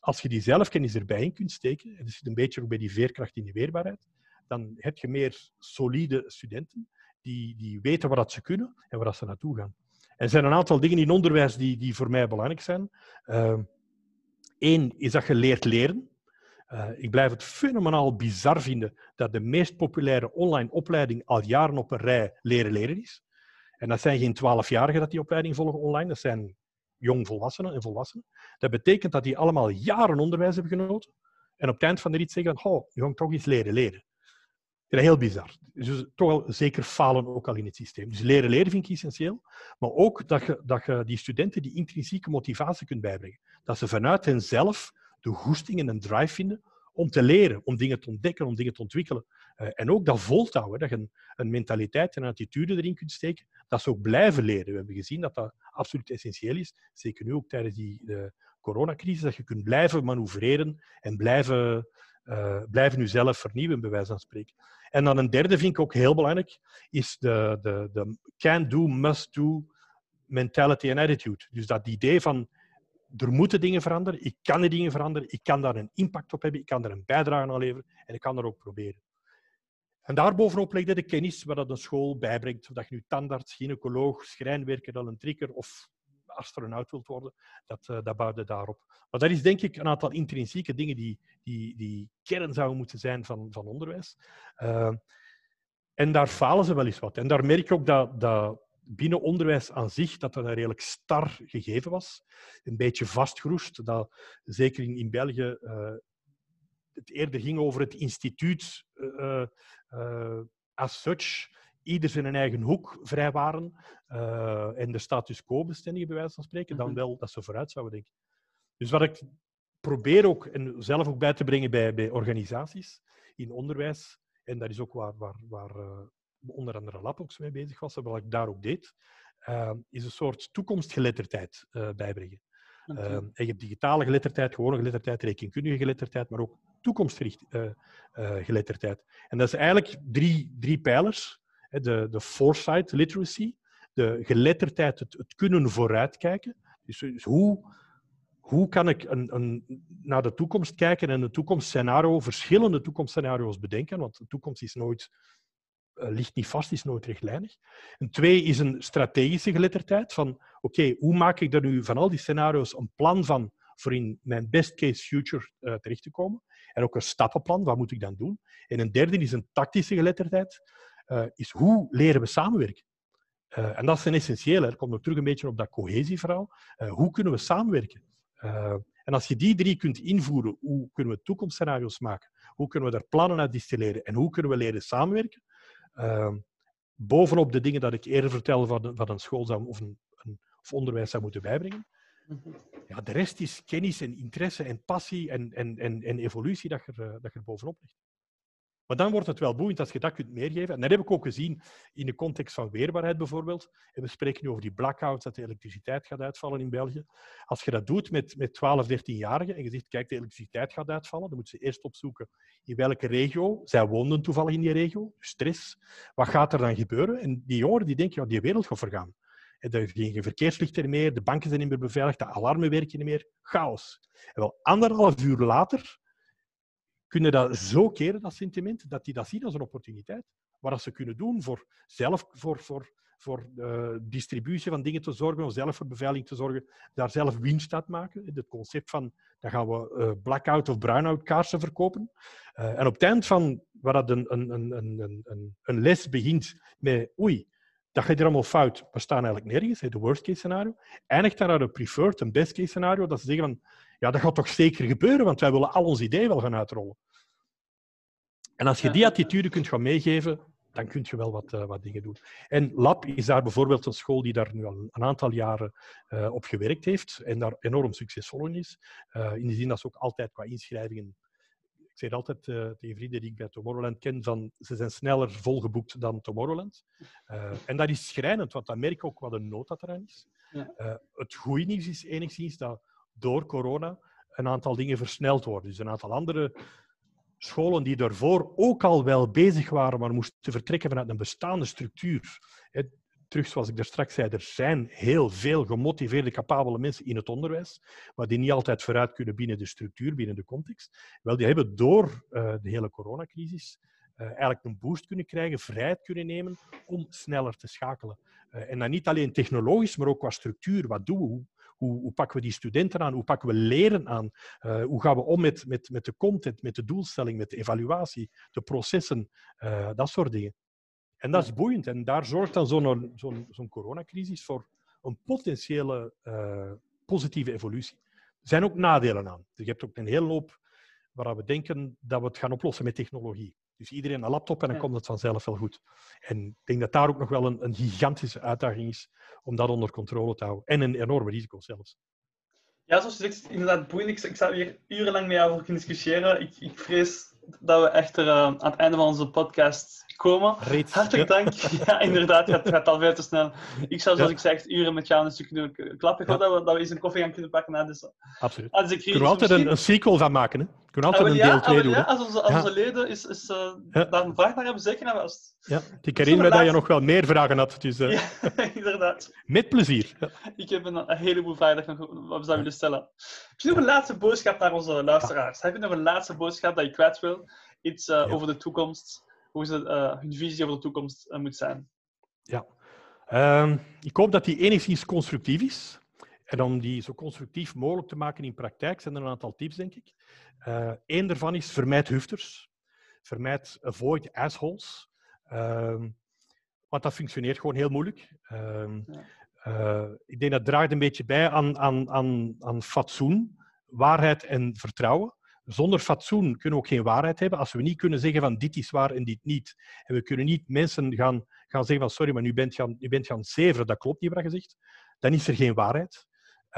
als je die zelfkennis erbij in kunt steken, en dus een beetje ook bij die veerkracht in die weerbaarheid, dan heb je meer solide studenten die, die weten wat ze kunnen en waar ze naartoe gaan. Er zijn een aantal dingen in onderwijs die, die voor mij belangrijk zijn. Eén ehm, is dat je leert leren. Uh, ik blijf het fenomenaal bizar vinden dat de meest populaire online opleiding al jaren op een rij leren leren is. En dat zijn geen twaalfjarigen dat die opleiding volgen online, dat zijn jongvolwassenen en volwassenen. Dat betekent dat die allemaal jaren onderwijs hebben genoten en op het eind van de rit zeggen, oh, je gaat toch iets leren leren. Dat is heel bizar. Dus toch wel zeker falen ook al in het systeem. Dus leren leren vind ik essentieel. Maar ook dat je, dat je die studenten die intrinsieke motivatie kunt bijbrengen. Dat ze vanuit henzelf de goesting en een drive vinden om te leren, om dingen te ontdekken, om dingen te ontwikkelen. Uh, en ook dat volhouden, dat je een, een, mentaliteit en een attitude erin kunt steken, dat ze ook blijven leren. We hebben gezien dat dat absoluut essentieel is, zeker nu ook tijdens die coronacrisis, dat je kunt blijven manoeuvreren en blijven, uh, blijven jezelf vernieuwen, bij wijze van spreken. En dan een derde vind ik ook heel belangrijk, is de, de, de can-do, must-do mentality en attitude. Dus dat idee van er moeten dingen veranderen, ik kan die dingen veranderen, ik kan daar een impact op hebben, ik kan daar een bijdrage aan leveren en ik kan er ook proberen. En daarbovenop legde de kennis wat dat een school bijbrengt. Of dat je nu tandarts, gynaecoloog, schrijnwerker, dan een trikker of astronaut wilt worden, dat, uh, dat bouwde daarop. Maar dat is denk ik een aantal intrinsieke dingen die, die, die kern zouden moeten zijn van, van onderwijs. Uh, en daar falen ze wel eens wat. En daar merk je ook dat, dat binnen onderwijs aan zich dat dat een redelijk star gegeven was. Een beetje vastgeroest. Dat, zeker in, in België uh, het eerder ging over het instituut uh, uh, as such. Ieder in een eigen hoek vrij waren en de status quo bestendigen, bij wijze van spreken, dan mhm. wel dat ze vooruit zouden denken. Dus wat ik probeer ook, en zelf ook bij te brengen bij, bij organisaties in onderwijs, en dat is ook waar, waar, waar onder andere Lapox mee bezig was, wat ik daar ook deed, uh, is een soort toekomstgeletterdheid uh, bijbrengen. Okay. Uh, je hebt digitale geletterdheid, gewone geletterdheid, rekenkundige geletterdheid, maar ook toekomstgericht uh, geletterdheid. En dat is eigenlijk drie, drie pijlers. De, de foresight literacy, de geletterdheid, het, het kunnen vooruitkijken. Dus, dus, hoe, hoe kan ik een, een, naar de toekomst kijken en een toekomstscenario, verschillende toekomstscenario's bedenken, want de toekomst is nooit ligt niet vast, is nooit rechtlijnig. En twee is een strategische geletterdheid van oké, hoe maak ik er nu van al die scenario's een plan van voor in mijn best case future uh, terecht te komen. En ook een stappenplan, wat moet ik dan doen? En een derde is een tactische geletterdheid, uh, is hoe leren we samenwerken? En dat is een essentieel, er komt ook terug een beetje op dat cohesieverhaal. hoe kunnen we samenwerken? en als je die drie kunt invoeren, hoe kunnen we toekomstscenario's maken? Hoe kunnen we daar plannen uit distilleren? En hoe kunnen we leren samenwerken? Ehm, bovenop de dingen dat ik eerder vertelde van, van een school zou, of, een, een, of onderwijs zou moeten bijbrengen. Mhm. Ja, de rest is kennis en interesse en passie en, en, en, en evolutie dat je, er, dat je er bovenop ligt. Maar dan wordt het wel boeiend als je dat kunt meegeven. En dat heb ik ook gezien in de context van weerbaarheid bijvoorbeeld. En we spreken nu over die blackouts, dat de elektriciteit gaat uitvallen in België. Als je dat doet met, met 12, 13-jarigen en je zegt, kijk, de elektriciteit gaat uitvallen, dan moeten ze eerst opzoeken in welke regio. Zij woonden toevallig in die regio, stress. Wat gaat er dan gebeuren? En die jongeren die denken, ja, die wereld gaat vergaan. Er zijn geen verkeerslichten meer, de banken zijn niet meer beveiligd, de alarmen werken niet meer. Chaos. En wel anderhalf uur later kunnen dat zo keren, dat sentiment, dat die dat zien als een opportuniteit. Wat ze kunnen doen voor zelf voor, voor, voor uh, distributie van dingen te zorgen, om zelf voor beveiliging te zorgen, daar zelf winst uit maken. Het concept van, dan gaan we uh, blackout of brownout kaarsen verkopen. Uh, en op het eind van, waar dat een, een, een, een, een les begint met, oei, dat gaat hier allemaal fout. We staan eigenlijk nergens, de worst case scenario. Eindigt daar naar een preferred, een best case scenario, dat ze zeggen van, ja, dat gaat toch zeker gebeuren, want wij willen al ons idee wel gaan uitrollen. En als je die attitude kunt gaan meegeven, dan kun je wel wat, uh, wat dingen doen. En Lab is daar bijvoorbeeld een school die daar nu al een aantal jaren uh, op gewerkt heeft en daar enorm succesvol in is. Uh, in de zin dat ze ook altijd qua inschrijvingen ik zeg altijd tegen vrienden die ik bij Tomorrowland ken, van ze zijn sneller volgeboekt dan Tomorrowland. en dat is schrijnend, want dat merk ik ook wat een nood dat eraan is. Ja. het goede nieuws is enigszins dat door corona een aantal dingen versneld worden. Dus een aantal andere scholen die daarvoor ook al wel bezig waren, maar moesten vertrekken vanuit een bestaande structuur. Terug zoals ik daar straks zei, er zijn heel veel gemotiveerde, capabele mensen in het onderwijs, maar die niet altijd vooruit kunnen binnen de structuur, binnen de context. Wel, die hebben door uh, de hele coronacrisis uh, eigenlijk een boost kunnen krijgen, vrijheid kunnen nemen om sneller te schakelen. Uh, en dan niet alleen technologisch, maar ook qua structuur. Wat doen we? Hoe, hoe, pakken we die studenten aan? Hoe pakken we leren aan? Uh, hoe gaan we om met, met, met de content, met de doelstelling, met de evaluatie, de processen, uh, dat soort dingen. En dat is boeiend. En daar zorgt dan zo'n zo'n zo'n coronacrisis voor een potentiële uh, positieve evolutie. Er zijn ook nadelen aan. Je hebt ook een hele hoop waar we denken dat we het gaan oplossen met technologie. Dus iedereen een laptop en dan komt het vanzelf wel goed. En ik denk dat daar ook nog wel een, een gigantische uitdaging is om dat onder controle te houden. En een enorme risico zelfs. Ja, zoals je zegt, inderdaad boeiend. Ik, ik zou hier urenlang met jou over kunnen discussiëren. Ik, ik vrees dat we echter uh, aan het einde van onze podcast komen. Reeds, Hartelijk dank. *laughs* Ja, inderdaad, het gaat al veel te snel. Ik zou, zoals ik zeg, uren met jou een stuk kunnen klappen. Ik hoop dat, we, dat we eens een koffie gaan kunnen pakken. na dus, Absoluut. Ah, dus kunnen we altijd een, een, sequel van maken. Hè? Kunnen altijd ah, een deel 2 ah, doen. Ja, als onze, als onze leden is, is, uh, daar een vraag naar hebben, zeker naar was. Ja, *laughs* ik herinner me dat je nog wel meer vragen had. Dus, uh, ja, *laughs* inderdaad. Met plezier. Ik heb een, een heleboel vragen nog wat we zouden willen stellen. Heb je nog een laatste boodschap naar onze luisteraars? Heb je nog een laatste boodschap dat je kwijt wil? Iets uh, over de toekomst? hoe ze, hun visie over de toekomst moet zijn. Ja, um, ik hoop dat die enigszins constructief is. En om die zo constructief mogelijk te maken in praktijk zijn er een aantal tips, denk ik. Eén uh, daarvan is vermijd hufters. Vermijd avoid assholes. Um, want dat functioneert gewoon heel moeilijk. Ja. uh, ik denk dat draagt een beetje bij aan, aan, aan, aan fatsoen, waarheid en vertrouwen. Zonder fatsoen kunnen we ook geen waarheid hebben. Als we niet kunnen zeggen van dit is waar en dit niet. En we kunnen niet mensen gaan, gaan zeggen van sorry, maar nu bent gaan, u bent gaan zeveren, dat klopt niet wat je zegt. Dan is er geen waarheid.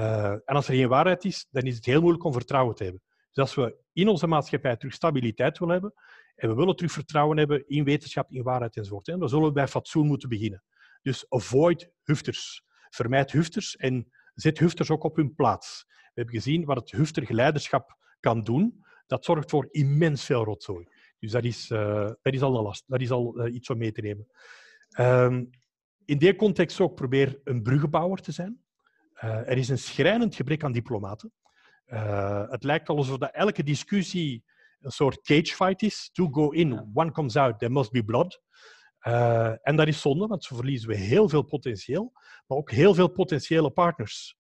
Uh, en als er geen waarheid is, dan is het heel moeilijk om vertrouwen te hebben. Dus als we in onze maatschappij terug stabiliteit willen hebben, en we willen terug vertrouwen hebben in wetenschap, in waarheid enzovoort, hè, dan zullen we bij fatsoen moeten beginnen. Dus avoid hufters. Vermijd hufters en zet hufters ook op hun plaats. We hebben gezien wat het hufter leiderschap kan doen, dat zorgt voor immens veel rotzooi. Dus dat is, uh, dat is al een last. Dat is al uh, iets om mee te nemen. Um, in die context ook probeer een bruggenbouwer te zijn. Uh, er is een schrijnend gebrek aan diplomaten. het lijkt alsof dat elke discussie een soort cagefight is. To go in, one comes out, there must be blood. en dat is zonde, want zo verliezen we heel veel potentieel, maar ook heel veel potentiële partners.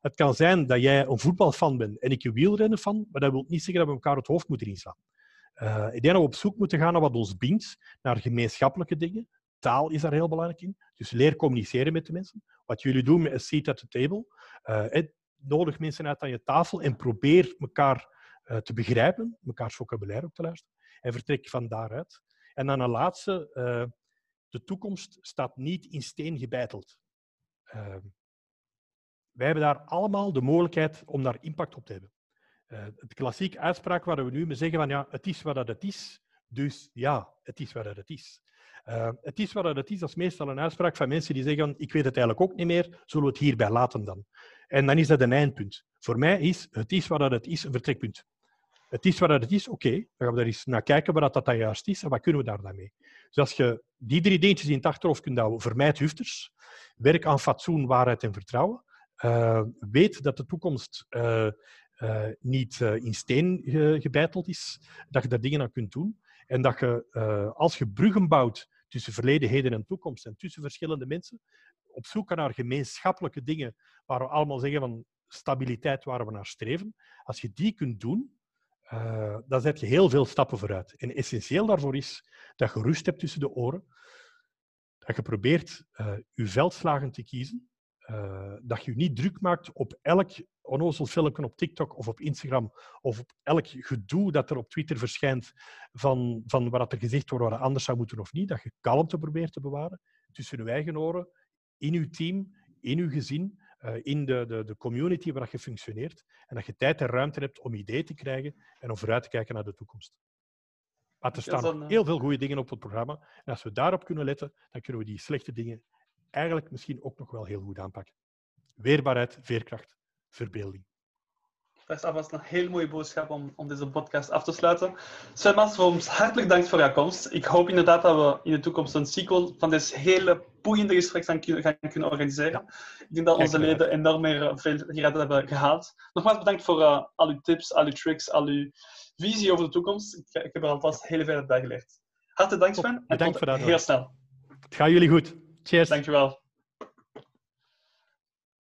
Het kan zijn dat jij een voetbalfan bent en ik een wielrennen maar dat wil niet zeggen dat we elkaar het hoofd moeten inslaan. Uh, ik denk dat we op zoek moeten gaan naar wat ons bindt, naar gemeenschappelijke dingen. Taal is daar heel belangrijk in. Dus leer communiceren met de mensen. Wat jullie doen met een seat at the table. Uh, nodig mensen uit aan je tafel en probeer elkaar uh, te begrijpen, elkaars vocabulaire ook te luisteren. En vertrek van daaruit. En dan een laatste, de toekomst staat niet in steen gebeiteld. Wij hebben daar allemaal de mogelijkheid om daar impact op te hebben. Het klassieke uitspraak waar we nu mee zeggen van ja, het is wat het is, dus ja, het is wat het is. Uh, het is wat het is, dat is meestal een uitspraak van mensen die zeggen ik weet het eigenlijk ook niet meer, zullen we het hierbij laten dan? En dan is dat een eindpunt. Voor mij is het is wat het is een vertrekpunt. Het is wat het is, oké, dan gaan we daar eens naar kijken wat dat, dat juist is en wat kunnen we daar dan mee. Dus als je die drie dingetjes in het achterhoofd kunt houden, vermijd hufters, werk aan fatsoen, waarheid en vertrouwen, uh, weet dat de toekomst uh, niet in steen gebeiteld is, dat je daar dingen aan kunt doen en dat je, als je bruggen bouwt tussen verleden, heden en toekomst en tussen verschillende mensen, op zoek naar gemeenschappelijke dingen waar we allemaal zeggen van stabiliteit waar we naar streven, als je die kunt doen, uh, dan zet je heel veel stappen vooruit. En essentieel daarvoor is dat je rust hebt tussen de oren, dat je probeert uh, je veldslagen te kiezen, uh, dat je je niet druk maakt op elk onnozel filmpje op TikTok of op Instagram of op elk gedoe dat er op Twitter verschijnt van, van wat er gezegd wordt wat er anders zou moeten of niet, dat je kalmte probeert te bewaren tussen je eigen oren, in je team, in je gezin, uh, in de, de, de community waar je functioneert en dat je tijd en ruimte hebt om ideeën te krijgen en om vooruit te kijken naar de toekomst. Maar er staan uh... heel veel goede dingen op het programma. En als we daarop kunnen letten, dan kunnen we die slechte dingen eigenlijk misschien ook nog wel heel goed aanpakken. Weerbaarheid, veerkracht, verbeelding. Dat is alvast een heel mooie boodschap om, om deze podcast af te sluiten. Sven Maasrooms, hartelijk dank voor jouw komst. Ik hoop inderdaad dat we in de toekomst een sequel van dit hele boeiende gesprek gaan, gaan kunnen organiseren. Ik denk dat onze leden enorm meer veel hieruit hebben gehaald. Nogmaals bedankt voor uh, al uw tips, al uw tricks, al uw visie over de toekomst. Ik, ik heb er alvast heel veel bij geleerd. Hartelijk dank Sven. Bedankt voor dat. Heel snel. Het gaat jullie goed. Cheers. Dankjewel.